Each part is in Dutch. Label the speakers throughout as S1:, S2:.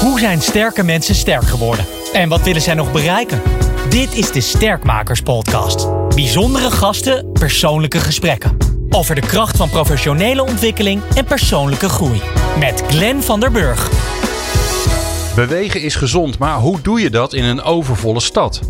S1: Hoe zijn sterke mensen sterk geworden? En wat willen zij nog bereiken? Dit is de Sterkmakers Podcast. Bijzondere gasten, persoonlijke gesprekken. Over de kracht van professionele ontwikkeling en persoonlijke groei. Met Glenn van der Burg.
S2: Bewegen is gezond, maar hoe doe je dat in een overvolle stad?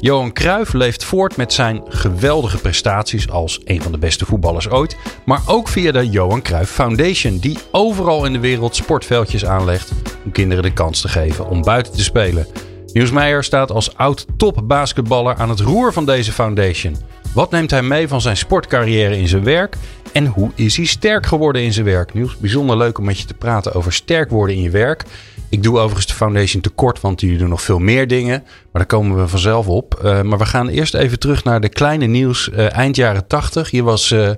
S2: Johan Cruijff leeft voort met zijn geweldige prestaties als een van de beste voetballers ooit, maar ook via de Johan Cruijff Foundation, die overal in de wereld sportveldjes aanlegt om kinderen de kans te geven om buiten te spelen. Niels Meijer staat als oud topbasketballer aan het roer van deze foundation. Wat neemt hij mee van zijn sportcarrière in zijn werk en hoe is hij sterk geworden in zijn werk? Niels, bijzonder leuk om met je te praten over sterk worden in je werk. Ik doe overigens de foundation tekort, want jullie doen nog veel meer dingen. Maar daar komen we vanzelf op. Uh, maar we gaan eerst even terug naar de kleine nieuws uh, eind jaren 80. Je was, uh,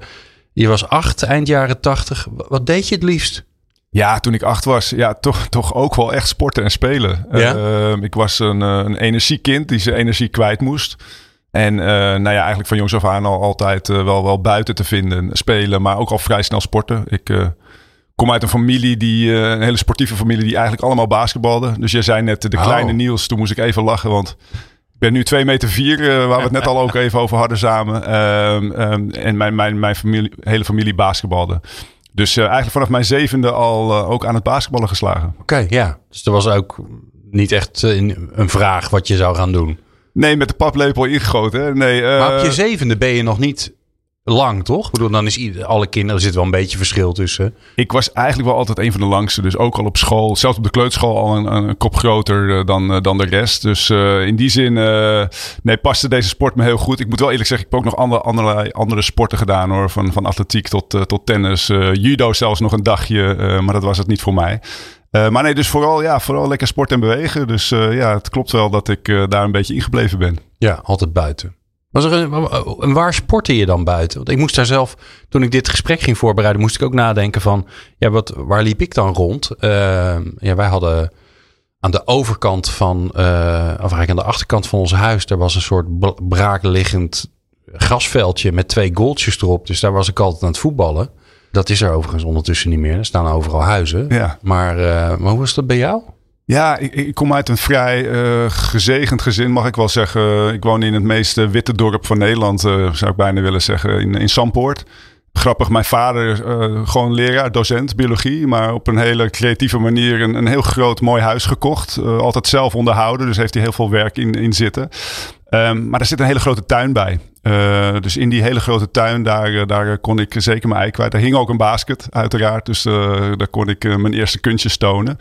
S2: je was acht eind jaren 80. Wat deed je het liefst?
S3: Ja, toen ik acht was, ja, toch, toch ook wel echt sporten en spelen.
S2: Ja?
S3: ik was een, een energiekind die zijn energie kwijt moest. En nou ja, eigenlijk van jongs af aan al altijd wel, wel buiten te vinden, spelen, maar ook al vrij snel sporten. Ik kom uit een familie die, een hele sportieve familie, die eigenlijk allemaal basketbalde. Dus jij zei net de kleine
S2: Oh.
S3: Niels, toen moest ik even lachen, want ik ben nu 2 meter 4, uh, waar we het net al ook even over hadden samen. Um, um, en mijn, mijn, mijn familie, hele familie basketbalde. Dus uh, eigenlijk vanaf mijn zevende al ook aan het basketballen geslagen.
S2: Oké, okay, ja. Dus er was ook niet echt een, een vraag wat je zou gaan doen.
S3: Nee, met de paplepel ingegoten. Hè? Nee,
S2: maar op je zevende ben je nog niet lang, toch? Ik bedoel, dan is ieder, alle kinderen zit wel een beetje verschil tussen.
S3: Ik was eigenlijk wel altijd een van de langste. Dus ook al op school, zelfs op de kleuterschool, al een, een kop groter dan, uh, dan de rest. Dus uh, in die zin, uh, nee, paste deze sport me heel goed. Ik moet wel eerlijk zeggen, ik heb ook nog andere, andere, andere sporten gedaan hoor. Van, van atletiek tot, tot tennis. judo zelfs nog een dagje, maar dat was het niet voor mij. Maar nee, dus vooral, ja, vooral lekker sport en bewegen. Dus ja, het klopt wel dat ik daar een beetje ingebleven ben.
S2: Ja, altijd buiten. Was er een, en waar sportte je dan buiten? Want ik moest daar zelf, toen ik dit gesprek ging voorbereiden, moest ik ook nadenken van, ja, wat, waar liep ik dan rond? Uh, ja, wij hadden aan de overkant van, uh, of eigenlijk aan de achterkant van ons huis, daar was een soort braakliggend grasveldje met twee goaltjes erop. Dus daar was ik altijd aan het voetballen. Dat is er overigens ondertussen niet meer. Er staan overal huizen.
S3: Ja.
S2: Maar, uh, maar hoe is dat bij jou?
S3: Ja, ik, kom uit een vrij uh, gezegend gezin, mag ik wel zeggen. Ik woon in het meest witte dorp van Nederland, uh, zou ik bijna willen zeggen, in, in Sampoort. Grappig, mijn vader, gewoon leraar, docent, biologie, maar op een hele creatieve manier een, een heel groot, mooi huis gekocht. altijd zelf onderhouden, dus heeft hij heel veel werk in, in zitten. Um, maar er zit een hele grote tuin bij. Uh, dus in die hele grote tuin, daar, daar kon ik zeker mijn ei kwijt. Daar hing ook een basket, uiteraard. Dus uh, daar kon ik uh, mijn eerste kunstjes tonen.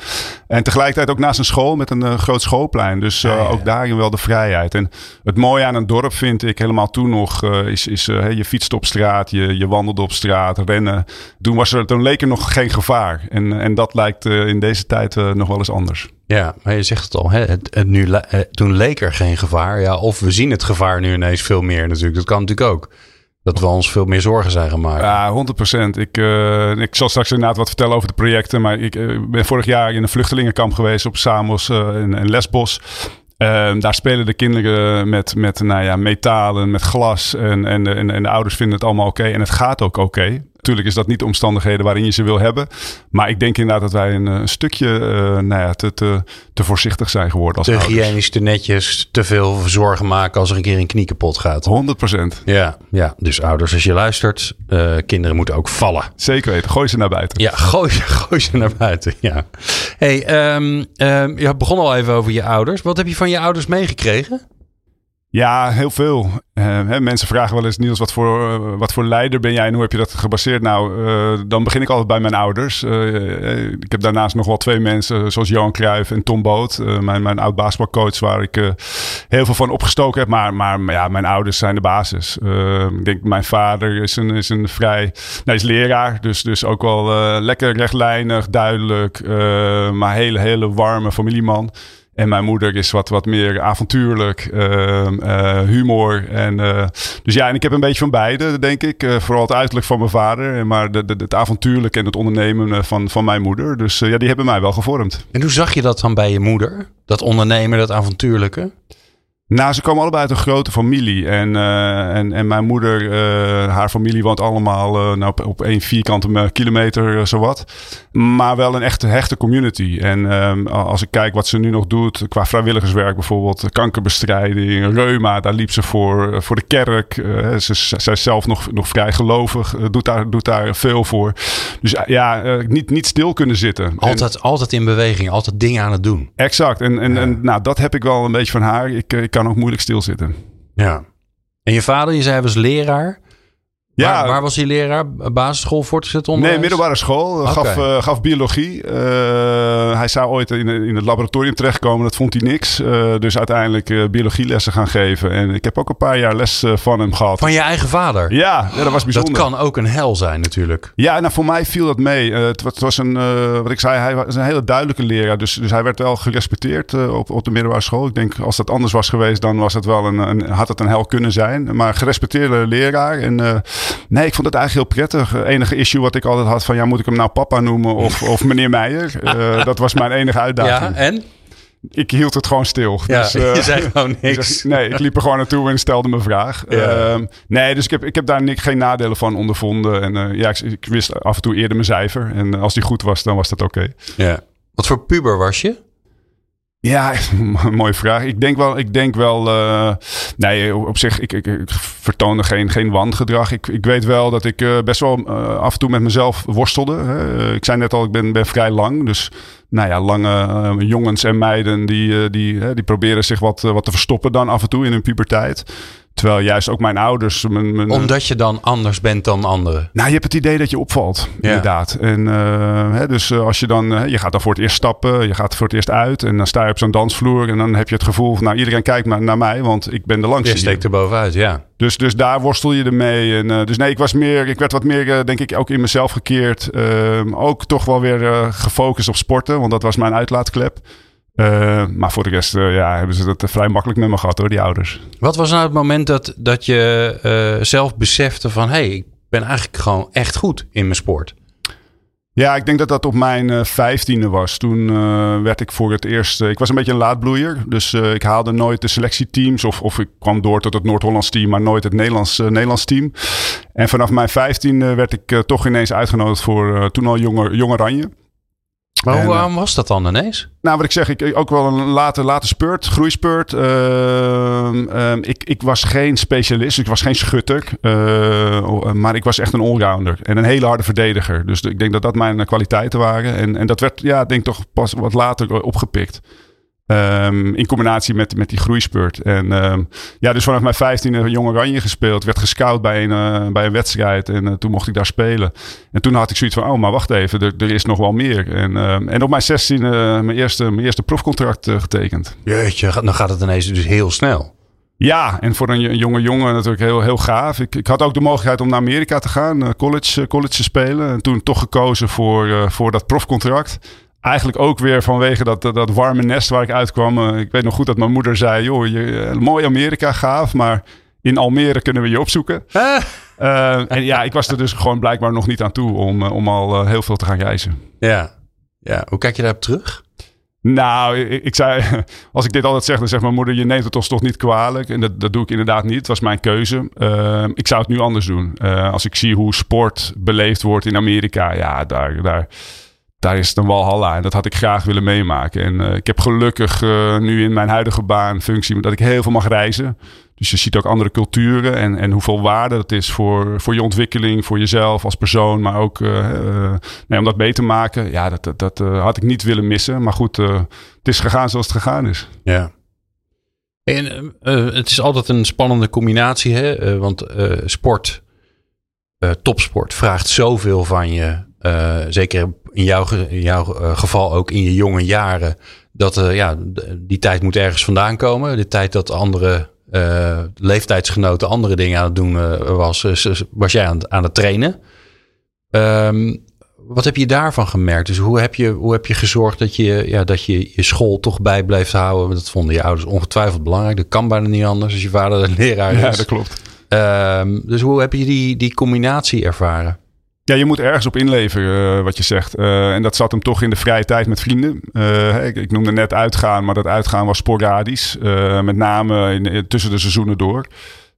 S3: En tegelijkertijd ook naast een school met een groot schoolplein. Dus ja, ja. ook daarin wel de vrijheid. En het mooie aan een dorp vind ik helemaal toen nog... is, is je fietst op straat, je, je wandelde op straat, rennen. Toen, was er, toen leek er nog geen gevaar. En, en dat lijkt in deze tijd nog wel eens anders.
S2: Ja, maar je zegt het al. Hè? Het, nu, toen leek er geen gevaar. Ja, of we zien het gevaar nu ineens veel meer natuurlijk. Dat kan natuurlijk ook. Dat we ons veel meer zorgen zijn gemaakt.
S3: Ja, 100 procent. Ik, uh, ik zal straks inderdaad wat vertellen over de projecten. Maar ik uh, ben vorig jaar in een vluchtelingenkamp geweest op Samos uh, in, Lesbos. Uh, daar spelen de kinderen met, met nou ja, metalen, met glas. En, en, en, en de ouders vinden het allemaal oké. En het gaat ook oké. Natuurlijk is dat niet de omstandigheden waarin je ze wil hebben. Maar ik denk inderdaad dat wij een, een stukje uh, nou ja, te, te, te voorzichtig zijn geworden als
S2: Te
S3: ouders.
S2: hygiënisch, te netjes, te veel zorgen maken als er een keer een knie kapot gaat.
S3: 100 procent.
S2: Ja, ja, dus ouders als je luistert, uh, kinderen moeten ook vallen.
S3: Zeker weten, gooi ze naar buiten.
S2: Ja, gooi, gooi ze naar buiten, ja. hey, um, um, je begon al even over je ouders. Wat heb je van je ouders meegekregen?
S3: Ja, heel veel. Uh, hè, mensen vragen wel eens, Niels, wat voor, uh, wat voor leider ben jij en hoe heb je dat gebaseerd? Nou, uh, dan begin ik altijd bij mijn ouders. ik heb daarnaast nog wel twee mensen, zoals Johan Cruijff en Tom Boot. mijn, mijn oud basketbalcoach, waar ik heel veel van opgestoken heb. Maar, maar ja, mijn ouders zijn de basis. ik denk, mijn vader is een, is een vrij... Nee, is leraar, dus, dus ook wel lekker rechtlijnig, duidelijk. maar hele, hele warme familieman. En mijn moeder is wat, wat meer avontuurlijk, uh, uh, humor. En, uh, dus ja, en ik heb een beetje van beide, denk ik. Uh, vooral het uiterlijk van mijn vader, maar de, de, het avontuurlijke en het ondernemen van, van mijn moeder. Dus ja, die hebben mij wel gevormd.
S2: En hoe zag je dat dan bij je moeder? Dat ondernemen, dat avontuurlijke?
S3: Nou, ze komen allebei uit een grote familie. En, uh, en, en mijn moeder, uh, haar familie woont allemaal uh, nou, op, op één vierkante kilometer, zowat. Maar wel een echte hechte community. En um, als ik kijk wat ze nu nog doet, qua vrijwilligerswerk bijvoorbeeld, kankerbestrijding, reuma, daar liep ze voor, voor de kerk. ze, is zelf nog, nog vrij gelovig, doet, daar, doet daar veel voor. Dus ja, niet, niet stil kunnen zitten.
S2: Altijd,
S3: en,
S2: altijd in beweging, altijd dingen aan het doen.
S3: Exact. En, en, en nou, dat heb ik wel een beetje van haar. Ik, ik kan ook moeilijk stilzitten.
S2: Ja. En je vader, je zei, was leraar. Ja, waar, waar, was hij leraar? Basisschool, voortgezet onderwijs?
S3: Nee, middelbare school. Okay. Gaf, uh, gaf biologie. Uh, hij zou ooit in, in het laboratorium terechtkomen. Dat vond hij niks. Uh, dus uiteindelijk biologielessen gaan geven. En ik heb ook een paar jaar les van hem gehad.
S2: Van je eigen vader?
S3: Ja, ja, dat was bijzonder.
S2: Dat kan ook een hel zijn natuurlijk.
S3: Ja, nou voor mij viel dat mee. Het, het, was een, wat ik zei, hij was een hele duidelijke leraar. Dus, dus hij werd wel gerespecteerd op, op de middelbare school. Ik denk, als dat anders was geweest, dan was het wel een, een had het een hel kunnen zijn. Maar gerespecteerde leraar. En Nee, ik vond het eigenlijk heel prettig. Het enige issue wat ik altijd had van... ja, moet ik hem nou papa noemen of, of meneer Meijer? Uh, dat was mijn enige uitdaging.
S2: Ja, en?
S3: Ik hield het gewoon stil.
S2: Ja, dus, uh, je zei gewoon niks.
S3: nee, ik liep er gewoon naartoe en stelde mijn vraag. Ja. Uh, nee, dus ik heb, ik heb daar geen nadelen van ondervonden. En uh, ja, ik, ik, wist af en toe eerder mijn cijfer. En als die goed was, dan was dat oké. Okay.
S2: Ja. Wat voor puber was je?
S3: Ja, mooie vraag. Ik denk wel, ik denk wel uh, nee, op zich, ik, ik, ik vertoonde geen, geen wangedrag. Ik, ik weet wel dat ik uh, best wel uh, af en toe met mezelf worstelde. Ik zei net al, ik ben, ben vrij lang. Dus nou ja, lange jongens en meiden die, die, die proberen zich wat, wat te verstoppen dan af en toe in hun puberteit. Terwijl juist ook mijn ouders. Mijn, mijn,
S2: Omdat je dan anders bent dan anderen.
S3: Nou, je hebt het idee dat je opvalt. Ja. Inderdaad. En uh, hè, dus uh, als je dan. Uh, je gaat dan voor het eerst stappen. Je gaat voor het eerst uit. En dan sta je op zo'n dansvloer. En dan heb je het gevoel van. Nou, iedereen kijkt maar naar mij. Want ik ben de langste.
S2: Je steekt er bovenuit, ja.
S3: Dus, dus daar worstel je ermee. En, dus nee, ik was meer. Ik werd wat meer, denk ik, ook in mezelf gekeerd. Ehm, ook toch wel weer gefocust op sporten. Want dat was mijn uitlaatklep. Uh, maar voor de rest uh, ja, hebben ze het vrij makkelijk met me gehad hoor, die ouders.
S2: Wat was nou het moment dat, dat je uh, zelf besefte van... hé, hey, ik ben eigenlijk gewoon echt goed in mijn sport?
S3: Ja, ik denk dat dat op mijn vijftiende was. Toen werd ik voor het eerst... ik was een beetje een laadbloeier. Dus ik haalde nooit de selectieteams. Of, of ik kwam door tot het Noord-Hollands team, maar nooit het Nederlands, Nederlands team. En vanaf mijn vijftiende werd ik toch ineens uitgenodigd voor toen al Jong, Jong Oranje.
S2: Maar hoe, waarom was dat dan ineens?
S3: Nou, wat ik zeg, ik ook wel een late, late spurt, groeispurt. Uh, uh, ik, ik was geen specialist, ik was geen schutter. Uh, maar ik was echt een allrounder en een hele harde verdediger. Dus ik denk dat dat mijn kwaliteiten waren. En, en dat werd, ja, denk toch pas wat later opgepikt. Um, in combinatie met, met die groeispurt. En um, ja, dus vanaf mijn vijftiende Jong Oranje gespeeld. Werd gescout bij een, uh, bij een wedstrijd. En uh, toen mocht ik daar spelen. En toen had ik zoiets van, oh, maar wacht even. Er, er is nog wel meer. En, um, en op mijn zestiende uh, mijn, eerste, mijn eerste profcontract getekend.
S2: Jeetje, dan gaat het ineens dus heel snel.
S3: Ja, en voor een jonge jongen natuurlijk heel, heel gaaf. Ik, ik had ook de mogelijkheid om naar Amerika te gaan, college, college te spelen. En toen toch gekozen voor, voor dat profcontract eigenlijk ook weer vanwege dat, dat warme nest waar ik uitkwam. Uh, ik weet nog goed dat mijn moeder zei: joh, je, uh, mooi Amerika, gaaf, maar in Almere kunnen we je opzoeken. Uh, en ja, ik was er dus gewoon blijkbaar nog niet aan toe om, om al heel veel te gaan reizen.
S2: Ja. ja, hoe kijk je daarop terug?
S3: Nou, ik, ik, zei, als ik dit altijd zeg, dan zegt mijn moeder: Je neemt het ons toch niet kwalijk. En dat, dat doe ik inderdaad niet. Het was mijn keuze. ik zou het nu anders doen. als ik zie hoe sport beleefd wordt in Amerika, ja, daar. daar daar is het een walhalla. En dat had ik graag willen meemaken. En uh, ik heb gelukkig uh, nu in mijn huidige baan functie dat ik heel veel mag reizen. Dus je ziet ook andere culturen en, en hoeveel waarde dat is voor, voor je ontwikkeling, voor jezelf als persoon, maar ook uh, om dat mee te maken. Ja, dat, dat, dat had ik niet willen missen. Maar goed, het is gegaan zoals het gegaan is.
S2: Ja. En het is altijd een spannende combinatie, hè? want sport, topsport, vraagt zoveel van je. Zeker in jouw, in jouw uh, geval ook in je jonge jaren. Dat uh, ja, die tijd moet ergens vandaan komen. De tijd dat andere uh, leeftijdsgenoten andere dingen aan het doen was, was jij aan, aan het trainen. Um, wat heb je daarvan gemerkt? Dus hoe heb je, hoe heb je gezorgd dat je, ja, dat je je school toch bij blijft houden? Dat vonden je ouders ongetwijfeld belangrijk. Dat kan bijna niet anders als je vader een leraar is.
S3: Ja, dat klopt.
S2: Um, dus hoe heb je die, die combinatie ervaren?
S3: Ja, je moet ergens op inleveren, uh, wat je zegt. Uh, en dat zat hem toch in de vrije tijd met vrienden. Uh, ik, noemde net uitgaan, maar dat uitgaan was sporadisch. met name in, tussen de seizoenen door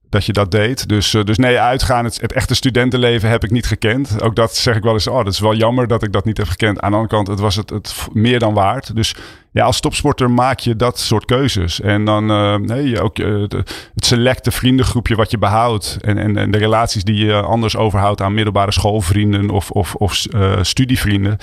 S3: dat je dat deed. Dus, dus nee, uitgaan, het, het, echte studentenleven heb ik niet gekend. Ook dat zeg ik wel eens, oh, dat is wel jammer dat ik dat niet heb gekend. Aan de andere kant, het was het, het meer dan waard. Dus ja, als topsporter maak je dat soort keuzes. En dan uh, nee, ook uh, het selecte vriendengroepje wat je behoudt. En, en, en de relaties die je anders overhoudt aan middelbare schoolvrienden of, of, of uh, studievrienden.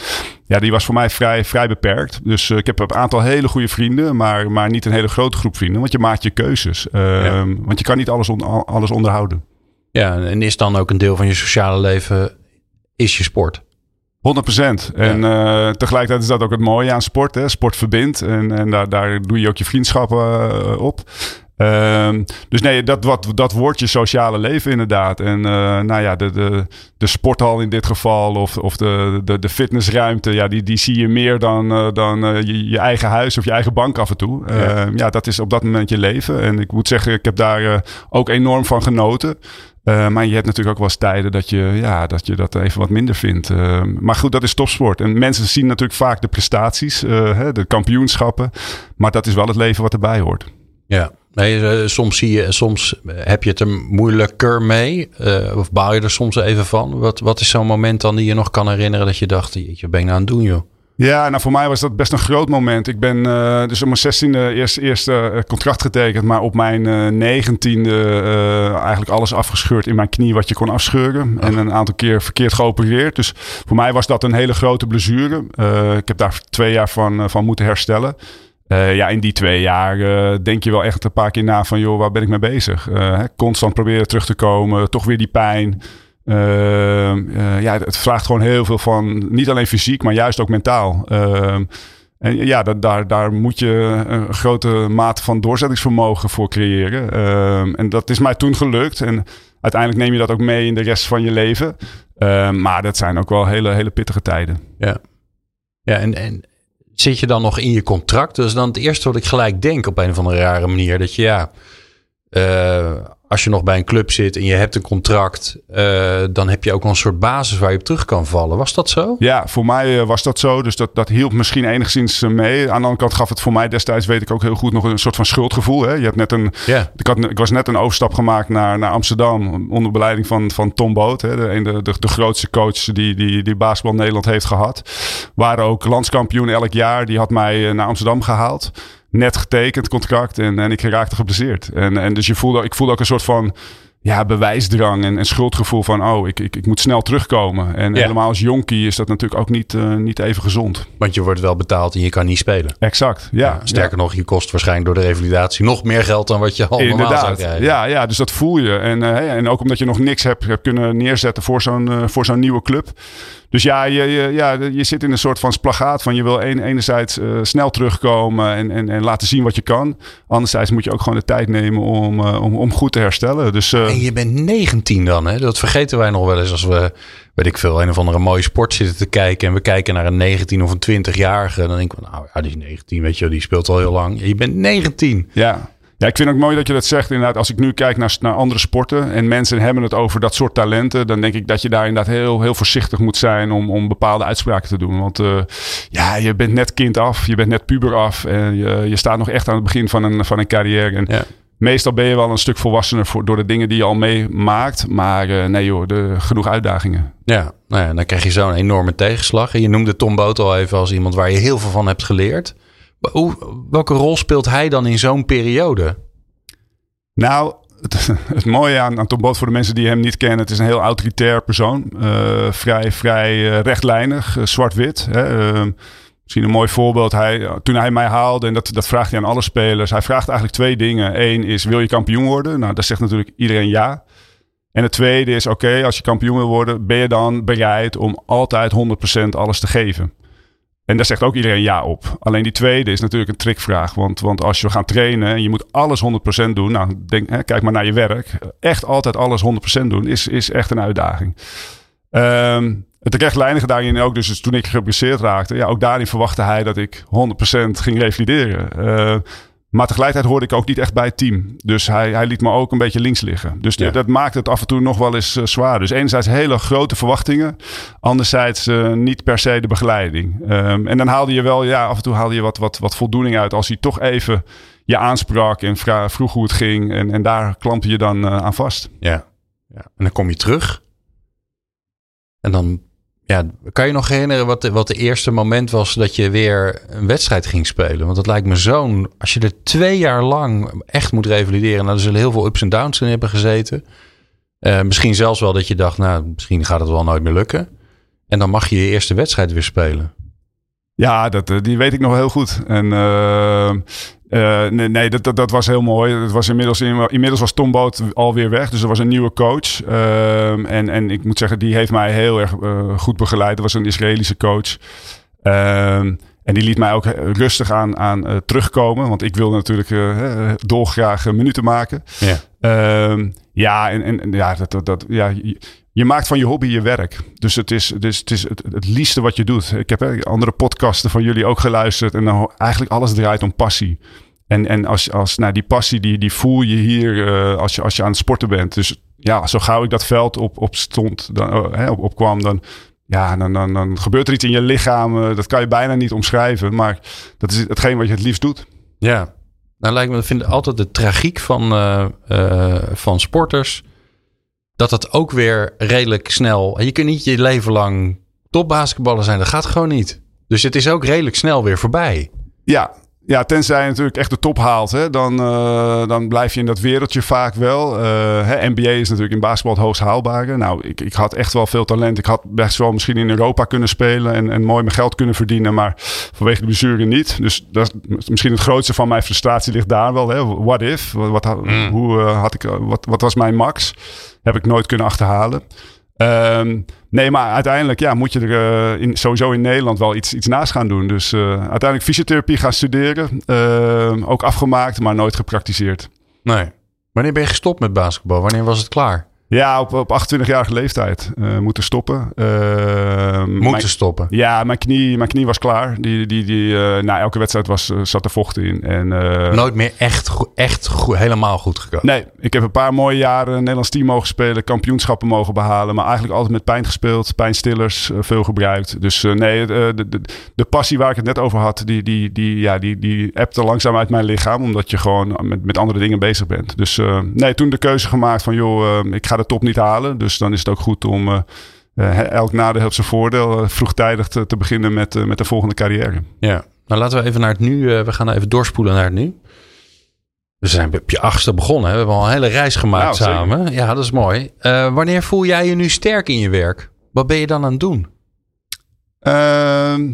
S3: Ja, die was voor mij vrij, vrij beperkt. Dus ik heb een aantal hele goede vrienden, maar, maar niet een hele grote groep vrienden. Want je maakt je keuzes. Ja. Ehm, want je kan niet alles, on, alles onderhouden.
S2: Ja, en is dan ook een deel van je sociale leven, is je sport?
S3: 100%. En uh, tegelijkertijd is dat ook het mooie aan sport. Hè? Sport verbindt. En, en daar, daar doe je ook je vriendschappen uh, op. Um, dus nee, dat, wat, dat wordt je sociale leven inderdaad. En uh, nou ja, de, de, de sporthal in dit geval of, of de, de, de fitnessruimte, ja, die, die zie je meer dan, dan je, je, eigen huis of je eigen bank af en toe. Ja. Uh, ja, dat is op dat moment je leven. En ik moet zeggen, ik heb daar ook enorm van genoten. Uh, maar je hebt natuurlijk ook wel eens tijden dat je, ja, dat, je dat even wat minder vindt. Uh, maar goed, dat is topsport. En mensen zien natuurlijk vaak de prestaties, uh, hè, de kampioenschappen. Maar dat is wel het leven wat erbij hoort.
S2: Ja, nee, soms zie je, soms heb je het er moeilijker mee. of baal je er soms even van. Wat, wat is zo'n moment dan die je nog kan herinneren dat je dacht, je ben ik nou aan het doen joh?
S3: Ja, nou voor mij was dat best een groot moment. Ik ben uh, dus op mijn zestiende eerst eerste uh, contract getekend, maar op mijn uh, negentiende eigenlijk alles afgescheurd in mijn knie wat je kon afscheuren. En een aantal keer verkeerd geopereerd. Dus voor mij was dat een hele grote blessure. ik heb daar twee jaar van, van moeten herstellen. ja, in die twee jaar denk je wel echt een paar keer na van, joh, waar ben ik mee bezig? constant proberen terug te komen, toch weer die pijn. Uh, uh, ja, het vraagt gewoon heel veel van, niet alleen fysiek, maar juist ook mentaal. Uh, en ja, daar, daar moet je een grote mate van doorzettingsvermogen voor creëren. Ehm, en dat is mij toen gelukt. En uiteindelijk neem je dat ook mee in de rest van je leven. Ehm, maar dat zijn ook wel hele, hele pittige tijden.
S2: Ja, ja en, en zit je dan nog in je contract? Dus dan het eerste wat ik gelijk denk op een of andere rare manier. Dat je ja, uh, als je nog bij een club zit en je hebt een contract, uh, dan heb je ook een soort basis waar je op terug kan vallen. Was dat zo?
S3: Ja, voor mij uh, was dat zo. Dus dat, dat hielp misschien enigszins mee. Aan de andere kant gaf het voor mij destijds, weet ik ook heel goed, nog een soort van schuldgevoel. Hè? Je hebt net een, yeah. ik, had, ik was net een overstap gemaakt naar, naar Amsterdam onder begeleiding van, van Tom Boot. Hè? De, de, de, de grootste coach die, die, die basketbal Nederland heeft gehad. Waren ook landskampioen elk jaar. Die had mij naar Amsterdam gehaald net getekend contract en, en ik raakte geblesseerd. En, en dus je voelde, ik voelde ook een soort van ja, bewijsdrang en, en schuldgevoel van... oh, ik, ik, ik moet snel terugkomen. En helemaal als jonkie is dat natuurlijk ook niet, uh, niet even gezond.
S2: Want je wordt wel betaald en je kan niet spelen.
S3: Exact, ja. ja
S2: sterker nog, je kost waarschijnlijk door de revalidatie... nog meer geld dan wat je al Inderdaad. normaal zou krijgen.
S3: Ja, ja, dus dat voel je. En, uh, en ook omdat je nog niks hebt, hebt kunnen neerzetten voor zo'n uh, voor zo'n nieuwe club... Dus ja je, je, ja, je zit in een soort van splagaat van je wil een, enerzijds uh, snel terugkomen en, en, en laten zien wat je kan. Anderzijds moet je ook gewoon de tijd nemen om, uh, om, om goed te herstellen. Dus, uh,
S2: en je bent 19 dan, hè? Dat vergeten wij nog wel eens als we, weet ik veel, een of andere mooie sport zitten te kijken. En we kijken naar een 19 of een 20-jarige. Dan denken we, nou ja, die is 19, weet je, die speelt al heel lang. Je bent 19.
S3: Ja, ja, ik vind het ook mooi dat je dat zegt. Inderdaad, als ik nu kijk naar, naar andere sporten en mensen hebben het over dat soort talenten, dan denk ik dat je daar inderdaad heel, heel voorzichtig moet zijn om, om bepaalde uitspraken te doen. Want uh, ja, je bent net kind af, je bent net puber af en je, je staat nog echt aan het begin van een, van een carrière. En ja. Meestal ben je wel een stuk volwassener voor, door de dingen die je al meemaakt. Maar uh, nee joh, de, genoeg uitdagingen.
S2: Ja, nou ja, dan krijg je zo'n enorme tegenslag. En je noemde Tom Boot al even als iemand waar je heel veel van hebt geleerd. Welke rol speelt hij dan in zo'n periode?
S3: Nou, het, mooie aan, aan Tom voor de mensen die hem niet kennen, het is een heel autoritair persoon. Uh, vrij, vrij uh, rechtlijnig, uh, zwart-wit. Ehm, misschien een mooi voorbeeld. Hij, toen hij mij haalde, en dat, dat vraagt hij aan alle spelers. Hij vraagt eigenlijk twee dingen. Eén is, wil je kampioen worden? Nou, dat zegt natuurlijk iedereen ja. En het tweede is, oké, als je kampioen wil worden, ben je dan bereid om altijd 100% alles te geven? En daar zegt ook iedereen ja op. Alleen die tweede is natuurlijk een trickvraag. Want, want als je gaat trainen en je moet alles 100% doen. Nou, denk, hè, kijk maar naar je werk. Echt altijd alles 100% doen is, is echt een uitdaging. Um, het rechtlijnige daarin ook. Dus, dus toen ik geblesseerd raakte. Ja, ook daarin verwachtte hij dat ik 100% ging revalideren. Uh, Maar tegelijkertijd hoorde ik ook niet echt bij het team. Dus hij, hij liet me ook een beetje links liggen. Dus
S2: Ja.
S3: dat maakt het af en toe nog wel eens eh, zwaar. Dus enerzijds hele grote verwachtingen. Anderzijds eh, niet per se de begeleiding. Ehm, en dan haalde je wel, ja, af en toe haalde je wat, wat, wat voldoening uit. Als hij toch even je aansprak en vroeg hoe het ging. En, en daar klampte je dan eh, aan vast.
S2: Ja. ja. En dan kom je terug. En dan, ja, kan je nog herinneren wat de, wat eerste moment was dat je weer een wedstrijd ging spelen? Want dat lijkt me zo'n, als je er twee jaar lang echt moet revalideren. Nou, er zullen heel veel ups en downs in hebben gezeten. Eh, misschien zelfs wel dat je dacht, nou, misschien gaat het wel nooit meer lukken. En dan mag je je eerste wedstrijd weer spelen.
S3: Ja, dat, eh, die weet ik nog heel goed. En eh, eh, nee, nee dat, dat, dat was heel mooi. Het was inmiddels, inmiddels was Tom Boot alweer weg. Dus er was een nieuwe coach. Ehm, en, en ik moet zeggen, die heeft mij heel erg goed begeleid. Dat was een Israëlische coach. Ehm, en die liet mij ook rustig aan, aan terugkomen. Want ik wilde natuurlijk dolgraag minuten maken.
S2: Ja.
S3: Ehm, ja, en, en ja, dat, dat, dat, ja, je, maakt van je hobby je werk. Dus het is, dus het, is het, het liefste wat je doet. Ik heb andere podcasten van jullie ook geluisterd. En eigenlijk alles draait om passie. En, en als, als, nou, die passie die, die voel je hier eh, als, je, als je aan het sporten bent. Dus ja, zo gauw ik dat veld op, op stond, dan, oh, hè, op, opkwam, dan, ja, dan, dan, dan gebeurt er iets in je lichaam. eh, dat kan je bijna niet omschrijven. Maar dat is hetgeen wat je het liefst doet.
S2: Ja, nou lijkt me, ik vind altijd de tragiek van, eh, van sporters. Dat dat ook weer redelijk snel. Je kunt niet je leven lang topbasketballer zijn. Dat gaat gewoon niet. Dus het is ook redelijk snel weer voorbij.
S3: Ja, ja, tenzij je natuurlijk echt de top haalt, hè, dan, eh, dan blijf je in dat wereldje vaak wel. Eh, hè, NBA is natuurlijk in basketbal het hoogst haalbare. Nou, ik, ik had echt wel veel talent. Ik had best wel misschien in Europa kunnen spelen en, en mooi mijn geld kunnen verdienen, maar vanwege de blessure niet. Dus dat is misschien het grootste van mijn frustratie ligt daar wel. Hè. What if? Wat,
S2: Mm.
S3: hoe, eh, had ik, wat, wat was mijn max? Heb ik nooit kunnen achterhalen. Ehm, nee, maar uiteindelijk ja, moet je er eh, sowieso in Nederland wel iets, iets naast gaan doen. Dus eh, uiteindelijk fysiotherapie gaan studeren. Ehm, ook afgemaakt, maar nooit gepraktiseerd.
S2: Nee. Wanneer ben je gestopt met basketbal? Wanneer was het klaar?
S3: Ja, op, op 28-jarige leeftijd eh, moeten stoppen. Ehm,
S2: Moeten
S3: mijn-
S2: stoppen.
S3: ja, mijn knie, mijn knie was klaar. Die, die, die, eh, na elke wedstrijd was, eh, zat er vocht in. En, eh,
S2: Nooit meer echt, echt helemaal goed gekomen.
S3: Nee, ik heb een paar mooie jaren Nederlands team mogen spelen, kampioenschappen mogen behalen, maar eigenlijk altijd met pijn gespeeld, pijnstillers eh, veel gebruikt. Dus eh, nee, de, de, de, de passie waar ik het net over had, die, die, die, ja, die, die ebte langzaam uit mijn lichaam, omdat je gewoon met, met andere dingen bezig bent. Dus eh, nee, toen de keuze gemaakt van joh, eh, ik ga de top niet halen, dus dan is het ook goed om eh, eh, elk nadeel heeft zijn voordeel, eh, vroegtijdig te, te beginnen met, met de volgende carrière.
S2: Ja. Nou, laten we even naar het nu. we gaan even doorspoelen naar het nu. We zijn op je achtste begonnen. Hè? We hebben al een hele reis gemaakt
S3: Nou, zeker.
S2: samen. Ja, dat is mooi. Wanneer voel jij je nu sterk in je werk? Wat ben je dan aan het doen?
S3: Ehm,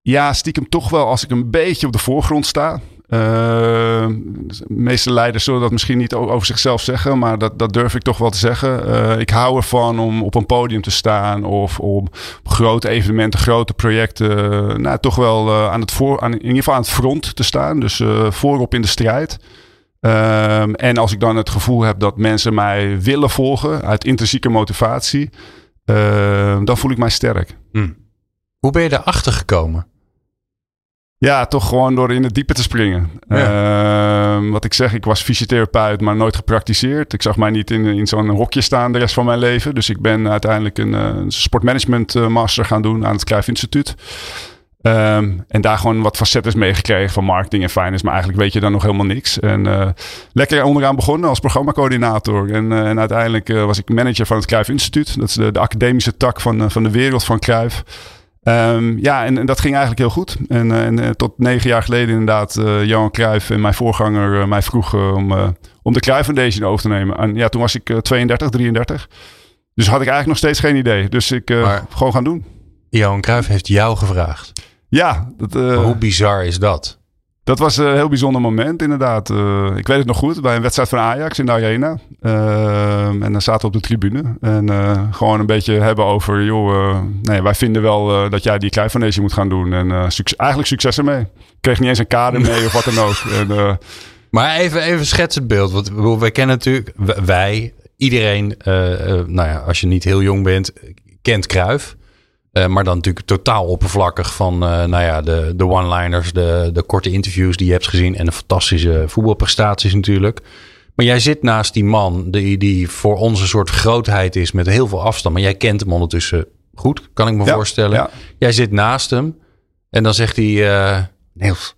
S3: ja, stiekem toch wel als ik een beetje op de voorgrond sta. Ehm, de meeste leiders zullen dat misschien niet over zichzelf zeggen, maar dat, dat durf ik toch wel te zeggen. Eh, ik hou ervan om op een podium te staan of om grote evenementen, grote projecten, eh, nou, toch wel eh, aan het voor, aan, in ieder geval aan het front te staan. Dus eh, voorop in de strijd. Ehm, en als ik dan het gevoel heb dat mensen mij willen volgen uit intrinsieke motivatie, dan voel ik mij sterk.
S2: Hoe ben je daarachter gekomen?
S3: Ja, toch gewoon door in het diepe te springen. Ehm, wat ik zeg, ik was fysiotherapeut, maar nooit gepraktiseerd. Ik zag mij niet in, in zo'n hokje staan de rest van mijn leven. Dus ik ben uiteindelijk een, eh, een sportmanagement eh, master gaan doen aan het Cruijff Instituut. Ehm, en daar gewoon wat facetten meegekregen van marketing en finance. Maar eigenlijk weet je dan nog helemaal niks. En eh, lekker onderaan begonnen als programmacoördinator. En, en uiteindelijk was ik manager van het Cruijff Instituut. Dat is de, de academische tak van, van de wereld van Cruijff. Ehm, ja, en, en dat ging eigenlijk heel goed. En, eh, en eh, tot negen jaar geleden inderdaad, eh, Johan Cruijff en mijn voorganger mij vroegen om, om de Cruijff Foundation over te nemen. En ja, toen was ik eh, 32, 33. Dus had ik eigenlijk nog steeds geen idee. Dus ik
S2: Maar-
S3: gewoon gaan doen.
S2: Johan Cruijff heeft jou gevraagd.
S3: Ja, dat,
S2: Maar hoe bizar is dat?
S3: Dat was een heel bijzonder moment inderdaad. Eh, ik weet het nog goed, bij een wedstrijd van Ajax in de Arena. Ehm, en dan zaten we op de tribune. En eh, gewoon een beetje hebben over, joh, eh, nee, wij vinden wel dat jij die Cruijff Foundation moet gaan doen. En succes, eigenlijk succes ermee. Ik kreeg niet eens een kader mee of wat dan ook. En,
S2: Maar even, even schets het beeld. Want wij kennen natuurlijk, wij, iedereen, nou ja, als je niet heel jong bent, kent Kruif. Uh, maar dan natuurlijk totaal oppervlakkig van uh, nou ja, de, de one-liners, de, de korte interviews die je hebt gezien en de fantastische voetbalprestaties natuurlijk. Maar jij zit naast die man die, die voor ons een soort grootheid is met heel veel afstand. Maar jij kent hem ondertussen goed, kan ik me voorstellen. Ja. Jij zit naast hem en dan zegt hij, uh, Niels.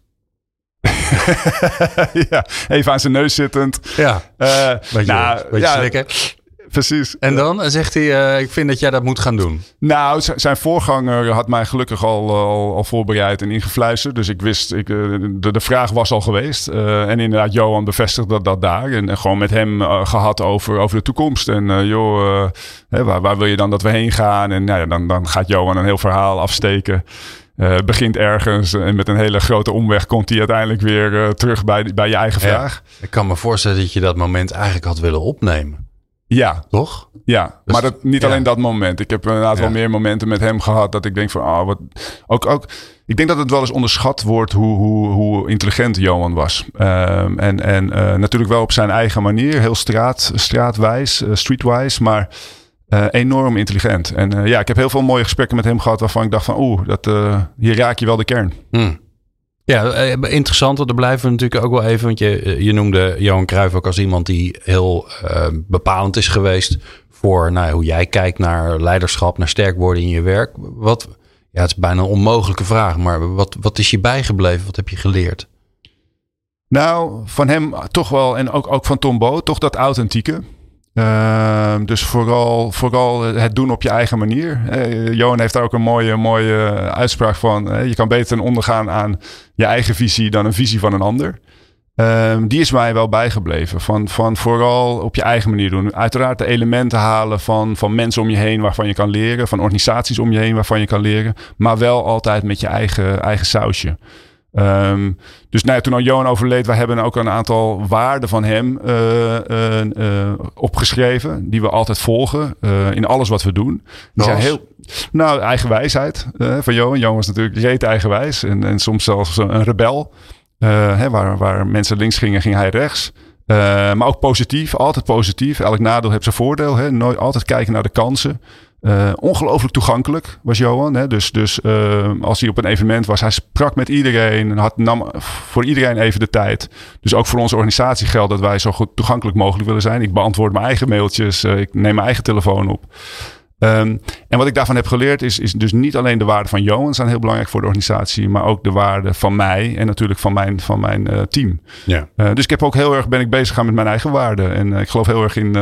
S3: ja, even aan zijn neus zittend.
S2: Ja, uh, beetje, nou, beetje ja,
S3: precies.
S2: En dan zegt hij, uh, ik vind dat jij dat moet gaan doen.
S3: Nou, zijn voorganger had mij gelukkig al, al, al voorbereid en ingefluisterd. Dus ik wist, ik, eh, de, de vraag was al geweest. Uh, en inderdaad, Johan bevestigde dat, dat daar. En, en gewoon met hem gehad over, over de toekomst. En joh, hè, waar, waar wil je dan dat we heen gaan? En nou ja, dan, dan gaat Johan een heel verhaal afsteken. Uh, begint ergens en met een hele grote omweg komt hij uiteindelijk weer uh, terug bij, bij je eigen vraag.
S2: ik kan me voorstellen dat je dat moment eigenlijk had willen opnemen.
S3: Ja.
S2: Toch?
S3: Ja, dus, maar dat, niet alleen dat moment. Ik heb inderdaad ja. wel meer momenten met hem gehad dat ik denk van, ah, wat. Ook, ook, ik denk dat het wel eens onderschat wordt hoe, hoe, hoe intelligent Johan was. Um, en en uh, natuurlijk wel op zijn eigen manier, heel straat, straatwijs, uh, streetwise, maar uh, enorm intelligent. En ja, ik heb heel veel mooie gesprekken met hem gehad waarvan ik dacht van, oeh, dat, hier raak je wel de kern.
S2: Hmm. Ja, eh, interessant. Er blijven we natuurlijk ook wel even. Want je, eh, je noemde Johan Cruijff ook als iemand die heel uh, bepalend is geweest. voor nou, hoe jij kijkt naar leiderschap, naar sterk worden in je werk. Wat, ja, het is bijna een onmogelijke vraag. Maar wat, wat is je bijgebleven? Wat heb je geleerd?
S3: Nou, van hem toch wel. En ook, ook van Tom Bo, toch dat authentieke. Uh, dus vooral, vooral het doen op je eigen manier. Uh, Johan heeft daar ook een mooie, mooie uitspraak van. Uh, je kan beter ten onder gaan aan je eigen visie dan een visie van een ander. Uh, die is mij wel bijgebleven. Van, van vooral op je eigen manier doen. Uiteraard de elementen halen van, van mensen om je heen waarvan je kan leren. Van organisaties om je heen waarvan je kan leren. Maar wel altijd met je eigen, eigen sausje. Um, dus nou ja, toen al Johan overleed, we hebben ook een aantal waarden van hem uh, uh, uh, opgeschreven. Die we altijd volgen in alles wat we doen. Die zijn heel, nou, eigenwijsheid van Johan. Johan was natuurlijk reet eigenwijs en, en soms zelfs een rebel. Hè, waar, waar mensen links gingen, ging hij rechts. maar ook positief, altijd positief. Elk nadeel heeft zijn voordeel. Hè? Nooit altijd kijken naar de kansen. Uh, ongelooflijk toegankelijk was Johan. Hè? Dus, dus uh, als hij op een evenement was, hij sprak met iedereen en had, nam voor iedereen even de tijd. Dus ook voor onze organisatie geldt dat wij zo goed toegankelijk mogelijk willen zijn. Ik beantwoord mijn eigen mailtjes, uh, ik neem mijn eigen telefoon op. Um, en wat ik daarvan heb geleerd is, is dus niet alleen de waarden van Johan zijn heel belangrijk voor de organisatie, maar ook de waarden van mij en natuurlijk van mijn, van mijn team.
S2: Ja.
S3: Dus ik heb ook heel erg ben ik bezig gaan met mijn eigen waarden. En ik geloof heel erg in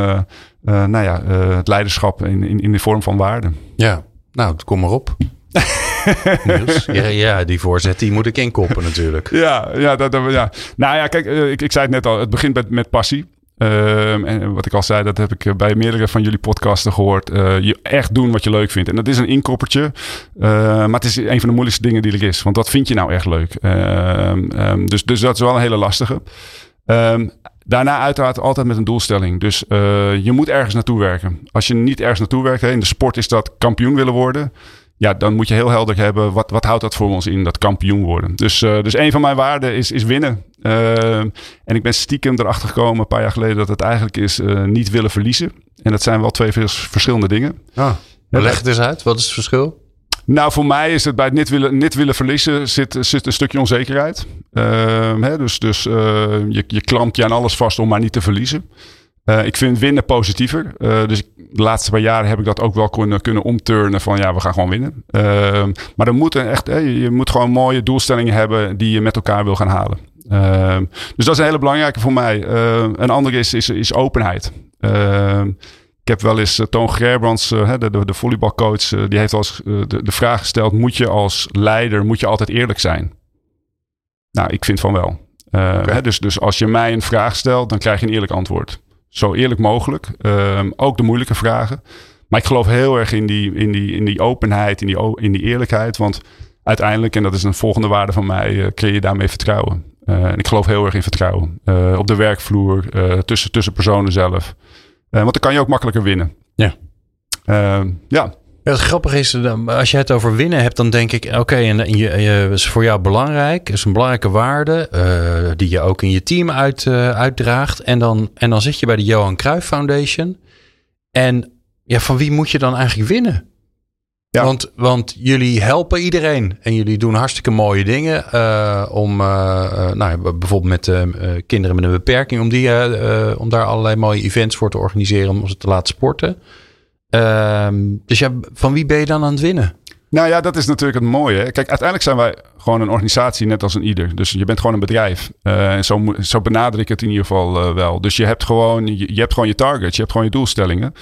S3: nou ja, het leiderschap in, in, in de vorm van waarden.
S2: Ja, nou, kom maar op. ja, ja, die voorzet die moet ik inkoppen natuurlijk.
S3: Ja, ja, dat, dat, ja. nou ja, kijk, ik, ik zei het net al, het begint met, met passie. Um, en wat ik al zei, dat heb ik bij meerdere van jullie podcasten gehoord. Uh, je echt doen wat je leuk vindt. En dat is een inkoppertje. Uh, maar het is een van de moeilijkste dingen die er is. Want wat vind je nou echt leuk? Uh, um, dus, dus dat is wel een hele lastige. Um, daarna uiteraard altijd met een doelstelling. Dus uh, je moet ergens naartoe werken. Als je niet ergens naartoe werkt, in de sport is dat kampioen willen worden ja, dan moet je heel helder hebben, wat, wat houdt dat voor ons in, dat kampioen worden. Dus, uh, dus een van mijn waarden is, is winnen. Uh, en ik ben stiekem erachter gekomen een paar jaar geleden dat het eigenlijk is niet willen verliezen. En dat zijn wel twee verschillende dingen.
S2: Ah, leg het eens uit, wat is het verschil?
S3: Nou, voor mij is het bij het niet willen, niet willen verliezen zit, zit een stukje onzekerheid. Hè, dus dus je, je klampt je aan alles vast om maar niet te verliezen. Uh, ik vind winnen positiever. Uh, dus de laatste paar jaren heb ik dat ook wel kunnen, kunnen omturnen van ja, we gaan gewoon winnen. Uh, maar dan moet echt, je moet gewoon mooie doelstellingen hebben die je met elkaar wil gaan halen. Ehm, dus dat is een hele belangrijke voor mij. Ehm, een andere is, is, is openheid. Ehm, ik heb wel eens Toon Gerbrands, de, de, de volleybalcoach, die heeft als de, de vraag gesteld: moet je als leider moet je altijd eerlijk zijn? Nou, ik vind van wel. Okay. Hè, dus, dus als je mij een vraag stelt, dan krijg je een eerlijk antwoord zo eerlijk mogelijk. Um, ook de moeilijke vragen. Maar ik geloof heel erg in die, in die, in die openheid, in die, in die eerlijkheid. Want uiteindelijk, en dat is een volgende waarde van mij, uh, creëer je daarmee vertrouwen. En ik geloof heel erg in vertrouwen. Op de werkvloer, tussen, tussen personen zelf. Want dan kan je ook makkelijker winnen.
S2: Ja.
S3: Ehm, ja.
S2: Ja, het grappige is, als je het over winnen hebt, dan denk ik, oké, en je, je, is voor jou belangrijk, is een belangrijke waarde, uh, die je ook in je team uit, uh, uitdraagt. En dan, en dan zit je bij de Johan Cruijff Foundation. En ja, van wie moet je dan eigenlijk winnen? Ja. Want, want jullie helpen iedereen en jullie doen hartstikke mooie dingen uh, om, uh, nou, bijvoorbeeld met kinderen met een beperking, om, die, om daar allerlei mooie events voor te organiseren, om ze te laten sporten. Ehm, dus ja, van wie ben je dan aan het winnen?
S3: Nou ja, dat is natuurlijk het mooie. Kijk, uiteindelijk zijn wij gewoon een organisatie net als een ieder. Dus je bent gewoon een bedrijf. en zo, zo benader ik het in ieder geval wel. Dus je hebt, gewoon, je, je hebt gewoon je targets, je hebt gewoon je doelstellingen.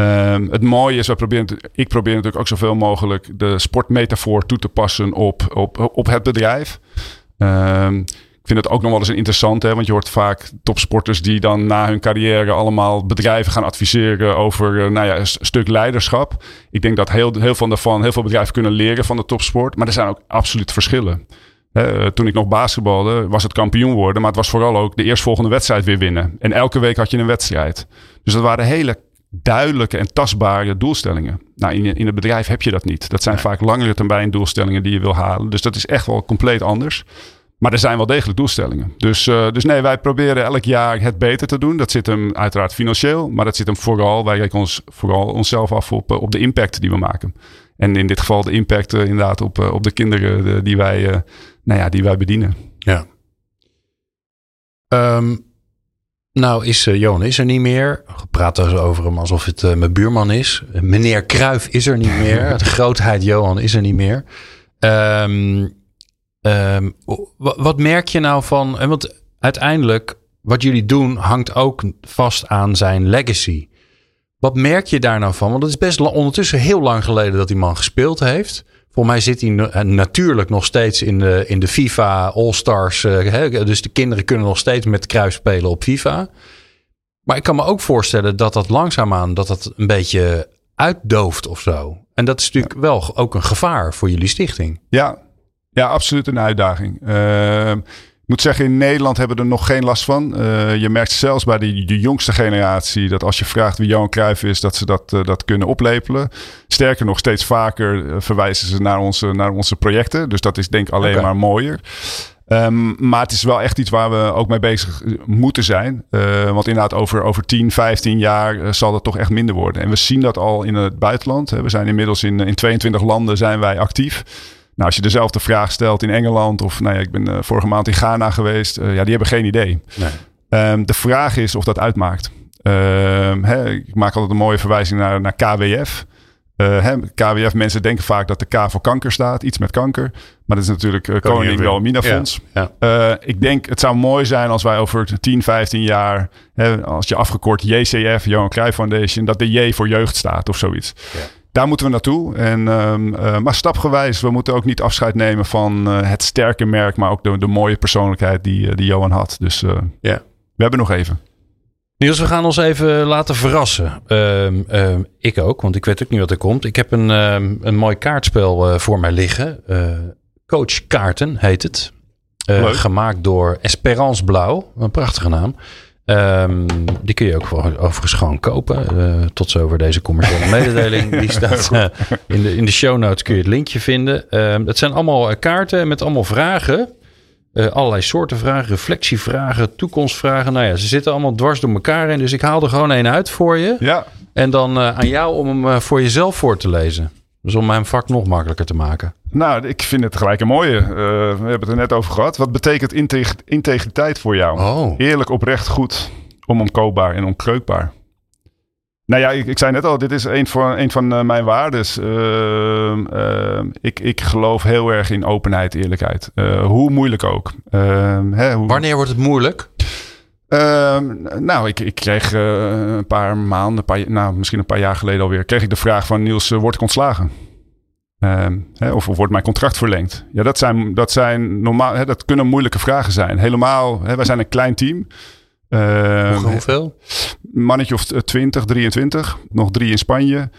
S3: Um, het mooie is, we proberen, ik probeer natuurlijk ook zoveel mogelijk de sportmetafoor toe te passen op, op, op het bedrijf. Um, ik vind het ook nog wel eens interessant, hè, want je hoort vaak topsporters die dan na hun carrière allemaal bedrijven gaan adviseren over uh, nou ja, een stuk leiderschap. Ik denk dat heel, heel veel daarvan, heel veel bedrijven kunnen leren van de topsport, maar er zijn ook absoluut verschillen. Uh, toen ik nog basketbalde, was het kampioen worden, maar het was vooral ook de eerstvolgende wedstrijd weer winnen. En elke week had je een wedstrijd. Dus dat waren hele duidelijke en tastbare doelstellingen. Nou, in, in het bedrijf heb je dat niet. Dat zijn vaak langere termijn doelstellingen die je wil halen. Dus dat is echt wel compleet anders. Maar er zijn wel degelijk doelstellingen. Dus, uh, dus nee, wij proberen elk jaar het beter te doen. Dat zit hem uiteraard financieel, maar dat zit hem vooral, wij rekenen ons vooral onszelf af op, eh, op de impact die we maken. En in dit geval de impact uh, inderdaad op, op de kinderen die, wij, nou ja, die wij bedienen.
S2: Ja. Um, nou, is uh, Johan is er niet meer. Praat er over hem alsof het uh, mijn buurman is. Meneer Kruif is er niet meer. De grootheid Johan is er niet meer. Um, um, wat merk je nou van... Want uiteindelijk, wat jullie doen hangt ook vast aan zijn legacy. Wat merk je daar nou van? Want het is best ondertussen heel lang geleden dat die man gespeeld heeft. Voor mij zit hij eh, natuurlijk nog steeds in de, in de FIFA All-Stars. Uh, dus de kinderen kunnen nog steeds met kruis spelen op FIFA. Maar ik kan me ook voorstellen dat dat langzaamaan dat dat een beetje uitdooft of zo. En dat is natuurlijk wel ook een gevaar voor jullie stichting.
S3: Ja, ja absoluut een uitdaging. Uh, ik moet zeggen, in Nederland hebben we er nog geen last van. Uh, je merkt zelfs bij de, de, jongste generatie dat als je vraagt wie Johan Cruijff is, dat ze dat, uh, dat kunnen oplepelen. Sterker nog, steeds vaker uh, verwijzen ze naar onze, naar onze projecten. Dus dat is denk ik alleen okay. maar mooier. Um, maar het is wel echt iets waar we ook mee bezig moeten zijn. want inderdaad, over, over 10, 15 jaar zal dat toch echt minder worden. En we zien dat al in het buitenland. We zijn inmiddels in, in 22 landen zijn wij actief. Nou, als je dezelfde vraag stelt in Engeland of nou ja, ik ben uh, vorige maand in Ghana geweest, uh, ja, die hebben geen idee. Nee. Um, de vraag is of dat uitmaakt. Um, hè, ik maak altijd een mooie verwijzing naar, naar KWF. Uh, hè, KWF, mensen denken vaak dat de K voor kanker staat, iets met kanker. Maar dat is natuurlijk uh, Koning Wilhelmina Fonds. Ja, ja. Uh, ik denk, het zou mooi zijn als wij over 10, 15 jaar, hè, als je afgekort JCF, Johan Cruijff Foundation, dat de J voor jeugd staat of zoiets. Ja daar moeten we naartoe. En, um, uh, maar stapgewijs, we moeten ook niet afscheid nemen van uh, het sterke merk, maar ook de, de mooie persoonlijkheid die, uh, die Johan had. Dus ja, yeah. we hebben nog even.
S2: Niels, we gaan ons even laten verrassen. Um, um, ik ook, want ik weet ook niet wat er komt. Ik heb een, een mooi kaartspel voor mij liggen. Coach Kaarten heet het. gemaakt door Esperance Blauw, een prachtige naam. Um, die kun je ook overigens gewoon kopen. Uh, tot zover deze commerciële mededeling. Die staat uh, in, de, in de show notes kun je het linkje vinden. Um, het zijn allemaal eh, kaarten met allemaal vragen. Uh, allerlei soorten vragen, reflectievragen, toekomstvragen. Nou ja, ze zitten allemaal dwars door elkaar in. Dus ik haal er gewoon één uit voor je.
S3: Ja.
S2: En dan aan jou om hem voor jezelf voor te lezen. Dus om mijn vak nog makkelijker te maken.
S3: Nou, ik vind het gelijk een mooie. Uh, we hebben het er net over gehad. Wat betekent integ integriteit voor jou?
S2: Oh.
S3: Eerlijk, oprecht, goed, onomkoopbaar en onkreukbaar. Nou ja, ik, ik, zei net al, dit is een van, een van uh, mijn waardes. Uh, ik, ik geloof heel erg in openheid, eerlijkheid. hoe moeilijk ook.
S2: Hè, hoe... Wanneer wordt het moeilijk?
S3: Nou, ik, ik kreeg een paar maanden, een paar, nou, misschien een paar jaar geleden alweer, kreeg ik de vraag van Niels, word ik ontslagen? Uh, hè, of, of, wordt mijn contract verlengd? Ja, dat zijn, dat zijn normaal, hè, dat kunnen moeilijke vragen zijn. Helemaal, hè, wij zijn een klein team.
S2: Uh, hoeveel?
S3: Mannetje of 20, 23, nog drie in Spanje.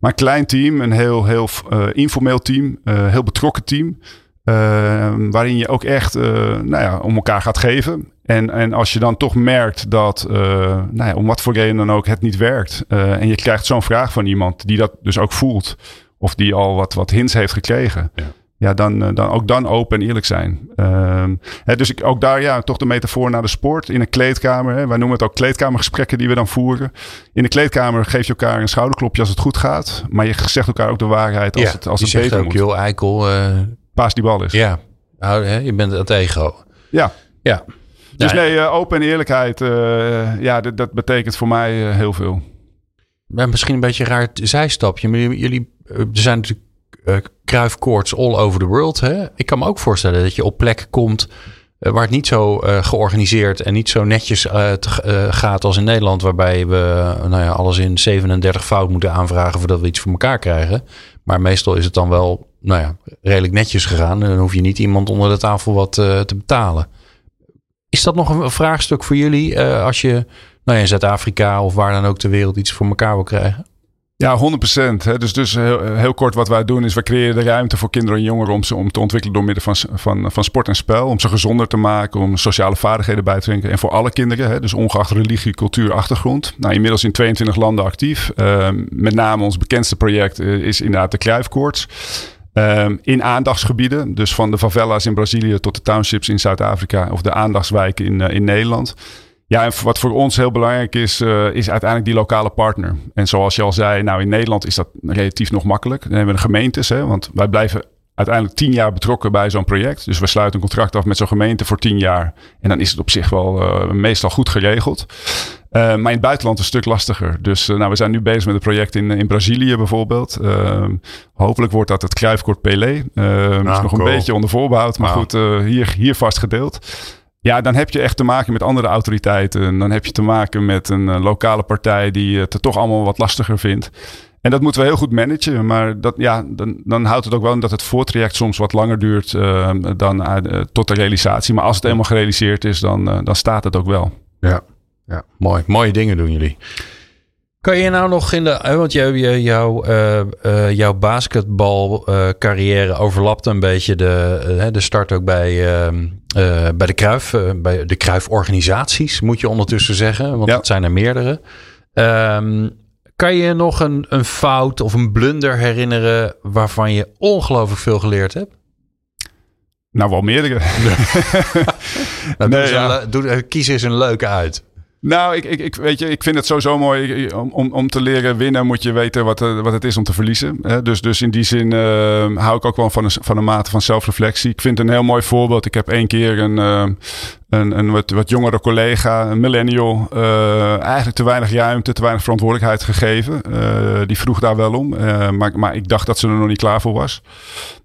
S3: Maar een klein team, een heel, heel uh, informeel team, uh, heel betrokken team. Ehm, waarin je ook echt nou ja, om elkaar gaat geven. En, en als je dan toch merkt dat, nou ja, om wat voor reden dan ook, het niet werkt. en je krijgt zo'n vraag van iemand die dat dus ook voelt of die al wat, wat hints heeft gekregen. Ja. ja, dan, dan ook dan open en eerlijk zijn. Ehm, hè, dus ik, ook daar ja, toch de metafoor naar de sport. In een kleedkamer, hè, wij noemen het ook kleedkamergesprekken die we dan voeren. In de kleedkamer geef je elkaar een schouderklopje als het goed gaat. Maar je zegt elkaar ook de waarheid als het, als het beter
S2: ook,
S3: moet.
S2: Joh, eikel. Uh,
S3: Paas die bal is.
S2: Ja, nou, je bent het ego.
S3: Ja.
S2: Ja.
S3: Dus nee, uh, open en eerlijkheid, uh, ja, dat, dat betekent voor mij heel veel.
S2: Maar misschien een beetje een raar zijstapje. Maar jullie, er zijn natuurlijk uh, kruifkoorts all over the world. Hè? Ik kan me ook voorstellen dat je op plekken komt uh, waar het niet zo uh, georganiseerd en niet zo netjes te, gaat als in Nederland, waarbij we nou ja, alles in 37 fout moeten aanvragen voordat we iets voor elkaar krijgen. Maar meestal is het dan wel nou ja, redelijk netjes gegaan. En dan hoef je niet iemand onder de tafel wat te betalen. Is dat nog een vraagstuk voor jullie als je nou ja, in Zuid-Afrika of waar dan ook ter wereld iets voor elkaar wil krijgen?
S3: Ja, 100%. Hè. Dus, dus heel, heel, kort wat wij doen is we creëren de ruimte voor kinderen en jongeren om ze om te ontwikkelen door middel van, van, van sport en spel. Om ze gezonder te maken, om sociale vaardigheden bij te brengen. En voor alle kinderen, hè, dus ongeacht religie, cultuur, achtergrond. Nou, inmiddels in 22 landen actief. Uh, met name ons bekendste project is inderdaad de Kruifkoorts. Um, in aandachtsgebieden, dus van de favela's in Brazilië tot de townships in Zuid-Afrika of de aandachtswijken in, uh, in Nederland. Ja, en wat voor ons heel belangrijk is, uh, is uiteindelijk die lokale partner. En zoals je al zei, nou in Nederland is dat relatief nog makkelijk. Dan hebben we de gemeentes, hè, want wij blijven uiteindelijk tien jaar betrokken bij zo'n project. Dus we sluiten een contract af met zo'n gemeente voor tien jaar. En dan is het op zich wel uh, meestal goed geregeld. Uh, maar in het buitenland een stuk lastiger. Dus uh, nou, we zijn nu bezig met een project in, in Brazilië bijvoorbeeld. hopelijk wordt dat het Kruifkort Pelé. Ah, is nog cool. een beetje onder voorbehoud, maar wow. goed, hier, hier vastgedeeld. Ja, dan heb je echt te maken met andere autoriteiten. Dan heb je te maken met een lokale partij die het toch allemaal wat lastiger vindt. En dat moeten we heel goed managen. Maar dat, ja, dan, dan houdt het ook wel in dat het voortraject soms wat langer duurt uh, dan uh, tot de realisatie. Maar als het eenmaal gerealiseerd is, dan, dan staat het ook wel.
S2: Ja, ja, mooi. Mooie dingen doen jullie. Kan je nou nog in de. Want jou, jou, uh, uh, jouw basketbalcarrière uh, overlapt een beetje de, de start ook bij, bij de Kruif. bij de Kruif-organisaties, moet je ondertussen zeggen. Want ja. het zijn er meerdere. Um, kan je nog een, een fout of een blunder herinneren waarvan je ongelooflijk veel geleerd hebt?
S3: Nou, wel meerdere.
S2: nou, nee, ja. een, doe, kies eens een leuke uit.
S3: Nou, ik, ik, ik, weet je, ik vind het sowieso mooi. Om, om, om te leren winnen moet je weten wat, wat het is om te verliezen. Dus, dus in die zin uh, hou ik ook wel van een, van een mate van zelfreflectie. Ik vind een heel mooi voorbeeld. Ik heb één keer een, uh, een, wat, wat jongere collega, een millennial, uh, eigenlijk te weinig ruimte, te weinig verantwoordelijkheid gegeven. die vroeg daar wel om. maar, maar ik dacht dat ze er nog niet klaar voor was.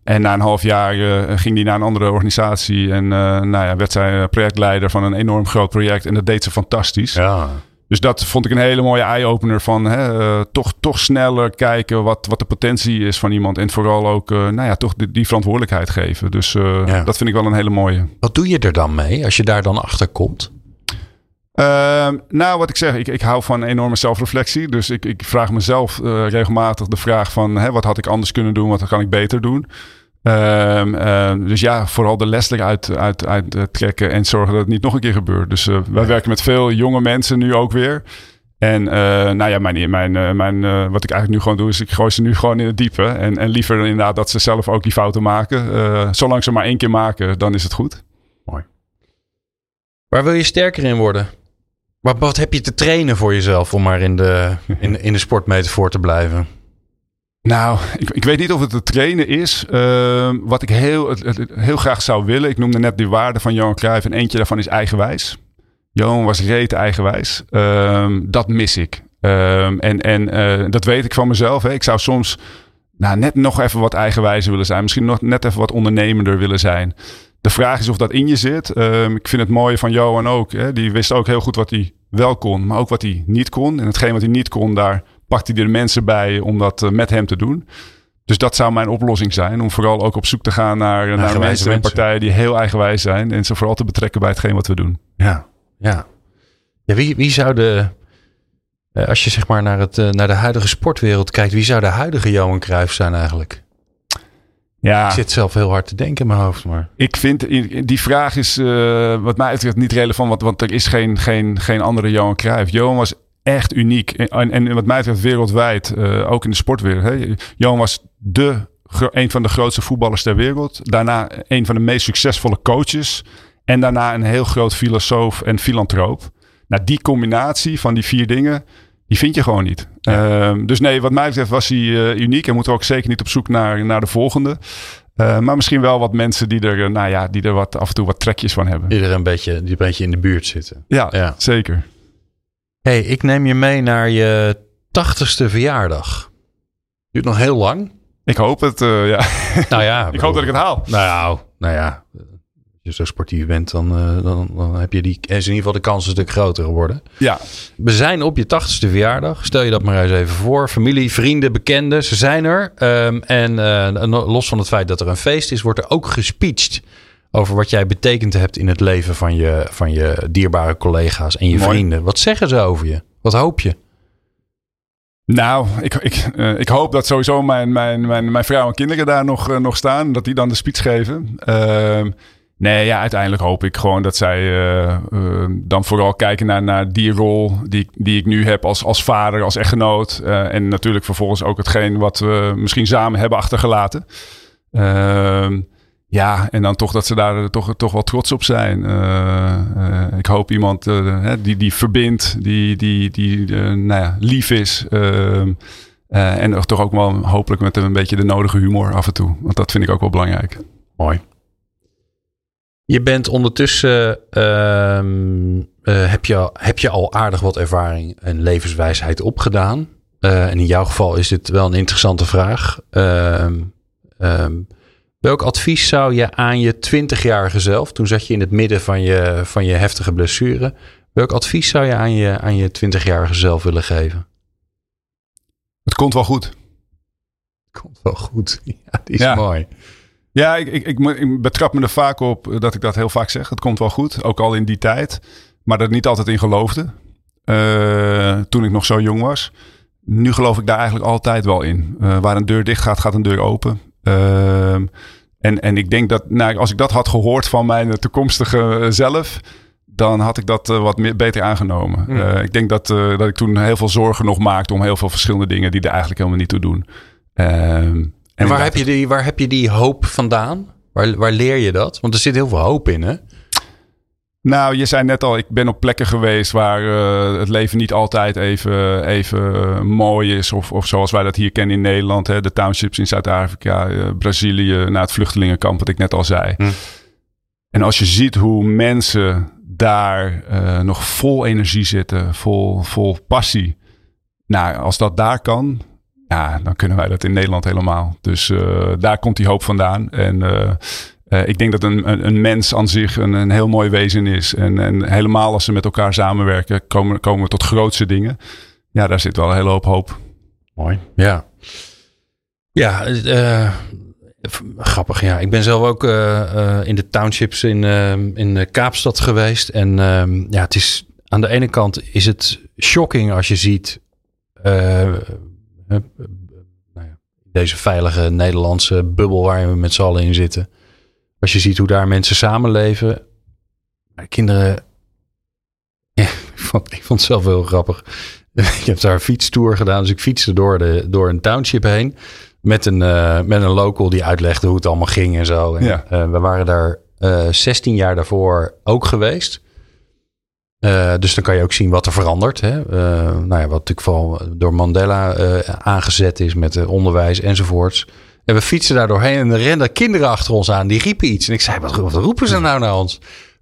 S3: En na een half jaar ging die naar een andere organisatie. En nou ja, werd zij projectleider van een enorm groot project. En dat deed ze fantastisch.
S2: Ja.
S3: Dus dat vond ik een hele mooie eye-opener van hè, uh, toch, toch sneller kijken wat, wat de potentie is van iemand. En vooral ook nou ja, toch die, die verantwoordelijkheid geven. Dus ja. dat vind ik wel een hele mooie.
S2: Wat doe je er dan mee als je daar dan achter komt?
S3: Uh, nou, wat ik zeg, ik, ik hou van enorme zelfreflectie. Dus ik, ik vraag mezelf regelmatig de vraag van... Hè, wat had ik anders kunnen doen? Wat kan ik beter doen? Uh, uh, dus ja, vooral de les uit, uit, uit trekken en zorgen dat het niet nog een keer gebeurt. Dus uh, wij werken met veel jonge mensen nu ook weer. En nou ja, mijn, mijn, mijn, wat ik eigenlijk nu gewoon doe, is ik gooi ze nu gewoon in het diepe. En, en liever inderdaad dat ze zelf ook die fouten maken. zolang ze maar één keer maken, dan is het goed.
S2: Mooi. Waar wil je sterker in worden? Maar wat heb je te trainen voor jezelf om maar in de, in, in de sportmetafoor te blijven?
S3: Nou, ik, ik weet niet of het te trainen is. Uh, wat ik heel, heel graag zou willen. Ik noemde net die waarde van Johan Cruijff. En eentje daarvan is eigenwijs. Johan was reet eigenwijs. Uh, dat mis ik. Uh, en en uh, dat weet ik van mezelf. Hè. Ik zou soms nou, net nog even wat eigenwijzer willen zijn. Misschien nog net even wat ondernemender willen zijn. De vraag is of dat in je zit. Ik vind het mooie van Johan ook. Hè? Die wist ook heel goed wat hij wel kon, maar ook wat hij niet kon. En hetgeen wat hij niet kon, daar pakt hij de mensen bij om dat uh, met hem te doen. Dus dat zou mijn oplossing zijn. Om vooral ook op zoek te gaan naar, naar mensen en partijen die heel eigenwijs zijn. En ze vooral te betrekken bij hetgeen wat we doen.
S2: Ja, ja. ja wie, wie zou de. Uh, als je zeg maar naar, het, uh, naar de huidige sportwereld kijkt, wie zou de huidige Johan Cruijff zijn eigenlijk?
S3: Ja.
S2: Ik zit zelf heel hard te denken in mijn hoofd. Maar.
S3: Ik vind, die vraag is uh, wat mij betreft niet relevant. Want, want er is geen, geen, geen andere Johan Cruijff. Johan was echt uniek. En, en wat mij betreft wereldwijd. Uh, ook in de sportwereld. Hè. Johan was de een van de grootste voetballers ter wereld. Daarna een van de meest succesvolle coaches. En daarna een heel groot filosoof en filantroop. Nou, die combinatie van die vier dingen, die vind je gewoon niet. Ehm, dus nee, wat mij betreft was hij uh, uniek. En moeten we ook zeker niet op zoek naar, naar de volgende. Uh, maar misschien wel wat mensen die er, nou ja, die er wat, af en toe wat trekjes van hebben.
S2: Die er een beetje, die een beetje in de buurt zitten.
S3: Ja, ja. zeker.
S2: Hey, ik neem je mee naar je tachtigste verjaardag. Duurt nog heel lang.
S3: Ik hoop het, uh, ja.
S2: Nou ja.
S3: ik hoop dat ik het haal.
S2: Nou, nou ja. Als je zo sportief bent, dan, uh, dan, dan heb je die, is in ieder geval de kans een stuk groter geworden.
S3: Ja.
S2: We zijn op je tachtigste verjaardag. Stel je dat maar eens even voor. Familie, vrienden, bekenden, ze zijn er. Um, en uh, los van het feit dat er een feest is, wordt er ook gespeecht over wat jij betekend hebt in het leven van je, van je dierbare collega's en je
S3: Mooi.
S2: vrienden. Wat zeggen ze over je? Wat hoop je?
S3: Nou, ik, ik, uh, ik hoop dat sowieso mijn, mijn, mijn, mijn vrouw en kinderen daar nog, uh, nog staan. Dat die dan de speech geven. Uh, nee, ja, uiteindelijk hoop ik gewoon dat zij uh, dan vooral kijken naar, naar die rol die, die ik nu heb als, als vader, als echtgenoot. En natuurlijk vervolgens ook hetgeen wat we misschien samen hebben achtergelaten. Ehm, ja, en dan toch dat ze daar toch, toch wel trots op zijn. Uh, uh, ik hoop iemand die, die verbindt, die, die, die nou ja, lief is. Ehm, en toch ook wel hopelijk met een beetje de nodige humor af en toe. Want dat vind ik ook wel belangrijk.
S2: Mooi. Je bent ondertussen, ehm, heb, je, heb je al aardig wat ervaring en levenswijsheid opgedaan. en in jouw geval is dit wel een interessante vraag. Um, Welk advies zou je aan je 20-jarige zelf, toen zat je in het midden van je, van je heftige blessure, welk advies zou je aan je, aan je 20-jarige zelf willen geven?
S3: Het komt wel goed.
S2: Het komt wel goed. Ja, die is ja. mooi.
S3: Ja, ik, ik, ik, ik, betrap me er vaak op dat ik dat heel vaak zeg. Het komt wel goed, ook al in die tijd. Maar dat niet altijd in geloofde. Uh, toen ik nog zo jong was. Nu geloof ik daar eigenlijk altijd wel in. Uh, waar een deur dicht gaat, gaat een deur open. Uh, en, en ik denk dat nou, als ik dat had gehoord van mijn toekomstige zelf, dan had ik dat uh, wat meer, beter aangenomen. Mm. Uh, ik denk dat, uh, dat ik toen heel veel zorgen nog maakte om heel veel verschillende dingen die er eigenlijk helemaal niet toe doen.
S2: en, en waar, heb je die, waar heb je die hoop vandaan? Waar, waar leer je dat? Want er zit heel veel hoop in, hè?
S3: Nou, je zei net al, ik ben op plekken geweest waar uh, het leven niet altijd even, even uh, mooi is. Of, of zoals wij dat hier kennen in Nederland. Hè, de townships in Zuid-Afrika, uh, Brazilië, naar het vluchtelingenkamp, wat ik net al zei. Hm. En als je ziet hoe mensen daar nog vol energie zitten, vol, vol passie. Nou, als dat daar kan, ja, dan kunnen wij dat in Nederland helemaal. Dus daar komt die hoop vandaan. En uh, ik denk dat een, een, een, mens aan zich een, een heel mooi wezen is. En, en, helemaal als ze met elkaar samenwerken, komen, komen we tot grootste dingen. Ja, daar zit wel een hele hoop hoop.
S2: Mooi. Ja. Ja, uh, grappig. Ja, ik ben zelf ook uh, in de townships in, in Kaapstad geweest. En ehm, ja, het is aan de ene kant is het shocking als je ziet. nou ja, deze veilige Nederlandse bubbel waar we met z'n allen in zitten. Als je ziet hoe daar mensen samenleven. Kinderen. Ja, ik, vond, ik vond het zelf heel grappig. Ik heb daar een fietstour gedaan. Dus ik fietste door, de, door een township heen. Met een, uh, met een local die uitlegde hoe het allemaal ging en zo. En,
S3: ja.
S2: uh, we waren daar uh, 16 jaar daarvoor ook geweest. Dus dan kan je ook zien wat er verandert. Hè? nou ja, wat natuurlijk vooral door Mandela aangezet is met onderwijs enzovoorts. En we fietsen daar doorheen en er renden kinderen achter ons aan. Die riepen iets. En ik zei, wat, wat roepen ze nou naar ons?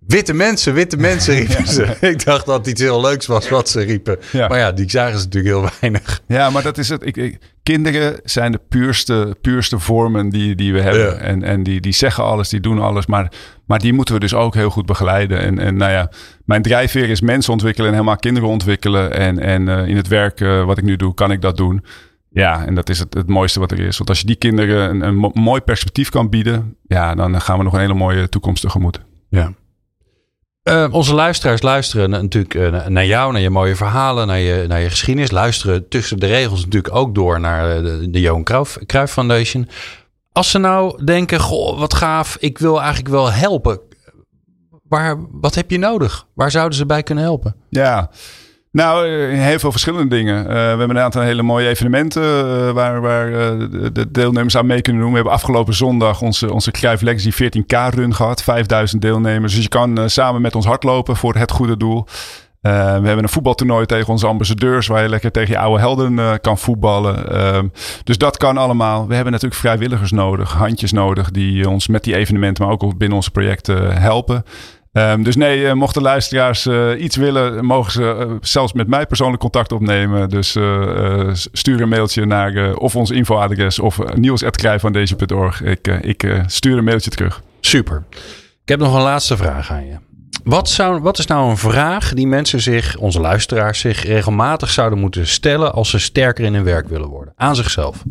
S2: Witte mensen, witte mensen riepen ze. ik dacht dat het iets heel leuks was wat ze riepen.
S3: Ja.
S2: Maar ja, die zagen ze natuurlijk heel weinig.
S3: Ja, maar dat is het. Ik, ik, kinderen zijn de puurste, puurste vormen die, die we hebben.
S2: Ja.
S3: En, en die, die zeggen alles, die doen alles. Maar, maar die moeten we dus ook heel goed begeleiden. En, en nou ja, mijn drijfveer is mensen ontwikkelen en helemaal kinderen ontwikkelen. En, en uh, in het werk uh, wat ik nu doe, kan ik dat doen. Ja, en dat is het, het mooiste wat er is. Want als je die kinderen een, een mo mooi perspectief kan bieden, ja, dan gaan we nog een hele mooie toekomst tegemoet.
S2: Ja. Uh, onze luisteraars luisteren natuurlijk uh, naar jou, naar je mooie verhalen, naar je, naar je geschiedenis. Luisteren tussen de regels natuurlijk ook door naar de, de Johan Cruijff Foundation. Als ze nou denken, goh, wat gaaf, ik wil eigenlijk wel helpen. Waar, wat heb je nodig? Waar zouden ze bij kunnen helpen?
S3: Ja, Nou, heel veel verschillende dingen. we hebben een aantal hele mooie evenementen waar, waar de deelnemers aan mee kunnen doen. We hebben afgelopen zondag onze, onze Cruijff Legacy 14K run gehad. 5000 deelnemers. Dus je kan samen met ons hardlopen voor het goede doel. We hebben een voetbaltoernooi tegen onze ambassadeurs, waar je lekker tegen je oude helden kan voetballen. Uh, dus dat kan allemaal. We hebben natuurlijk vrijwilligers nodig, handjes nodig, die ons met die evenementen, maar ook binnen onze projecten helpen. Um, dus nee, uh, mochten luisteraars uh, iets willen, mogen ze uh, zelfs met mij persoonlijk contact opnemen. Dus stuur een mailtje naar of ons infoadres of niels.krijvandezen.org. Ik, ik stuur een mailtje terug.
S2: Super. Ik heb nog een laatste vraag aan je. Wat, zou, wat is nou een vraag die mensen zich, onze luisteraars, zich regelmatig zouden moeten stellen als ze sterker in hun werk willen worden? Aan zichzelf.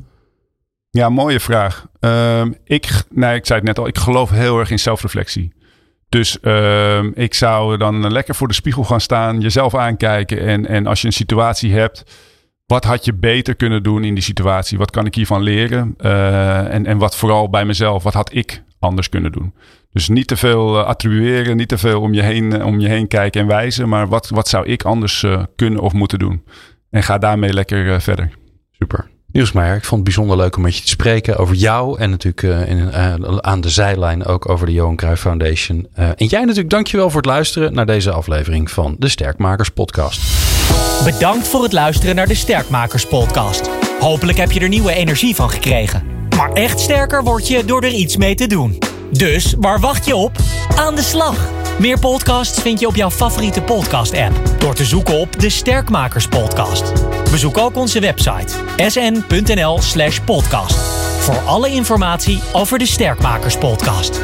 S3: Ja, mooie vraag. Uh, ik, nee, ik zei het net al, ik geloof heel erg in zelfreflectie. Dus uh, ik zou dan lekker voor de spiegel gaan staan, jezelf aankijken. En, en als je een situatie hebt, wat had je beter kunnen doen in die situatie? Wat kan ik hiervan leren? Uh, en, en wat vooral bij mezelf, wat had ik anders kunnen doen? Dus niet te veel uh, attribueren, niet te veel om je heen, uh, om je heen kijken en wijzen. Maar wat, wat zou ik anders kunnen of moeten doen? En ga daarmee lekker verder.
S2: Super. Niels Meijer, ik vond het bijzonder leuk om met je te spreken over jou. En natuurlijk in, aan de zijlijn ook over de Johan Cruijff Foundation. en jij natuurlijk, dankjewel voor het luisteren naar deze aflevering van de Sterkmakers Podcast.
S1: Bedankt voor het luisteren naar de Sterkmakers Podcast. Hopelijk heb je er nieuwe energie van gekregen. Maar echt sterker word je door er iets mee te doen. Dus waar wacht je op? Aan de slag! Meer podcasts vind je op jouw favoriete podcast-app door te zoeken op de Sterkmakers Podcast. Bezoek ook onze website sn.nl/podcast voor alle informatie over de Sterkmakers Podcast.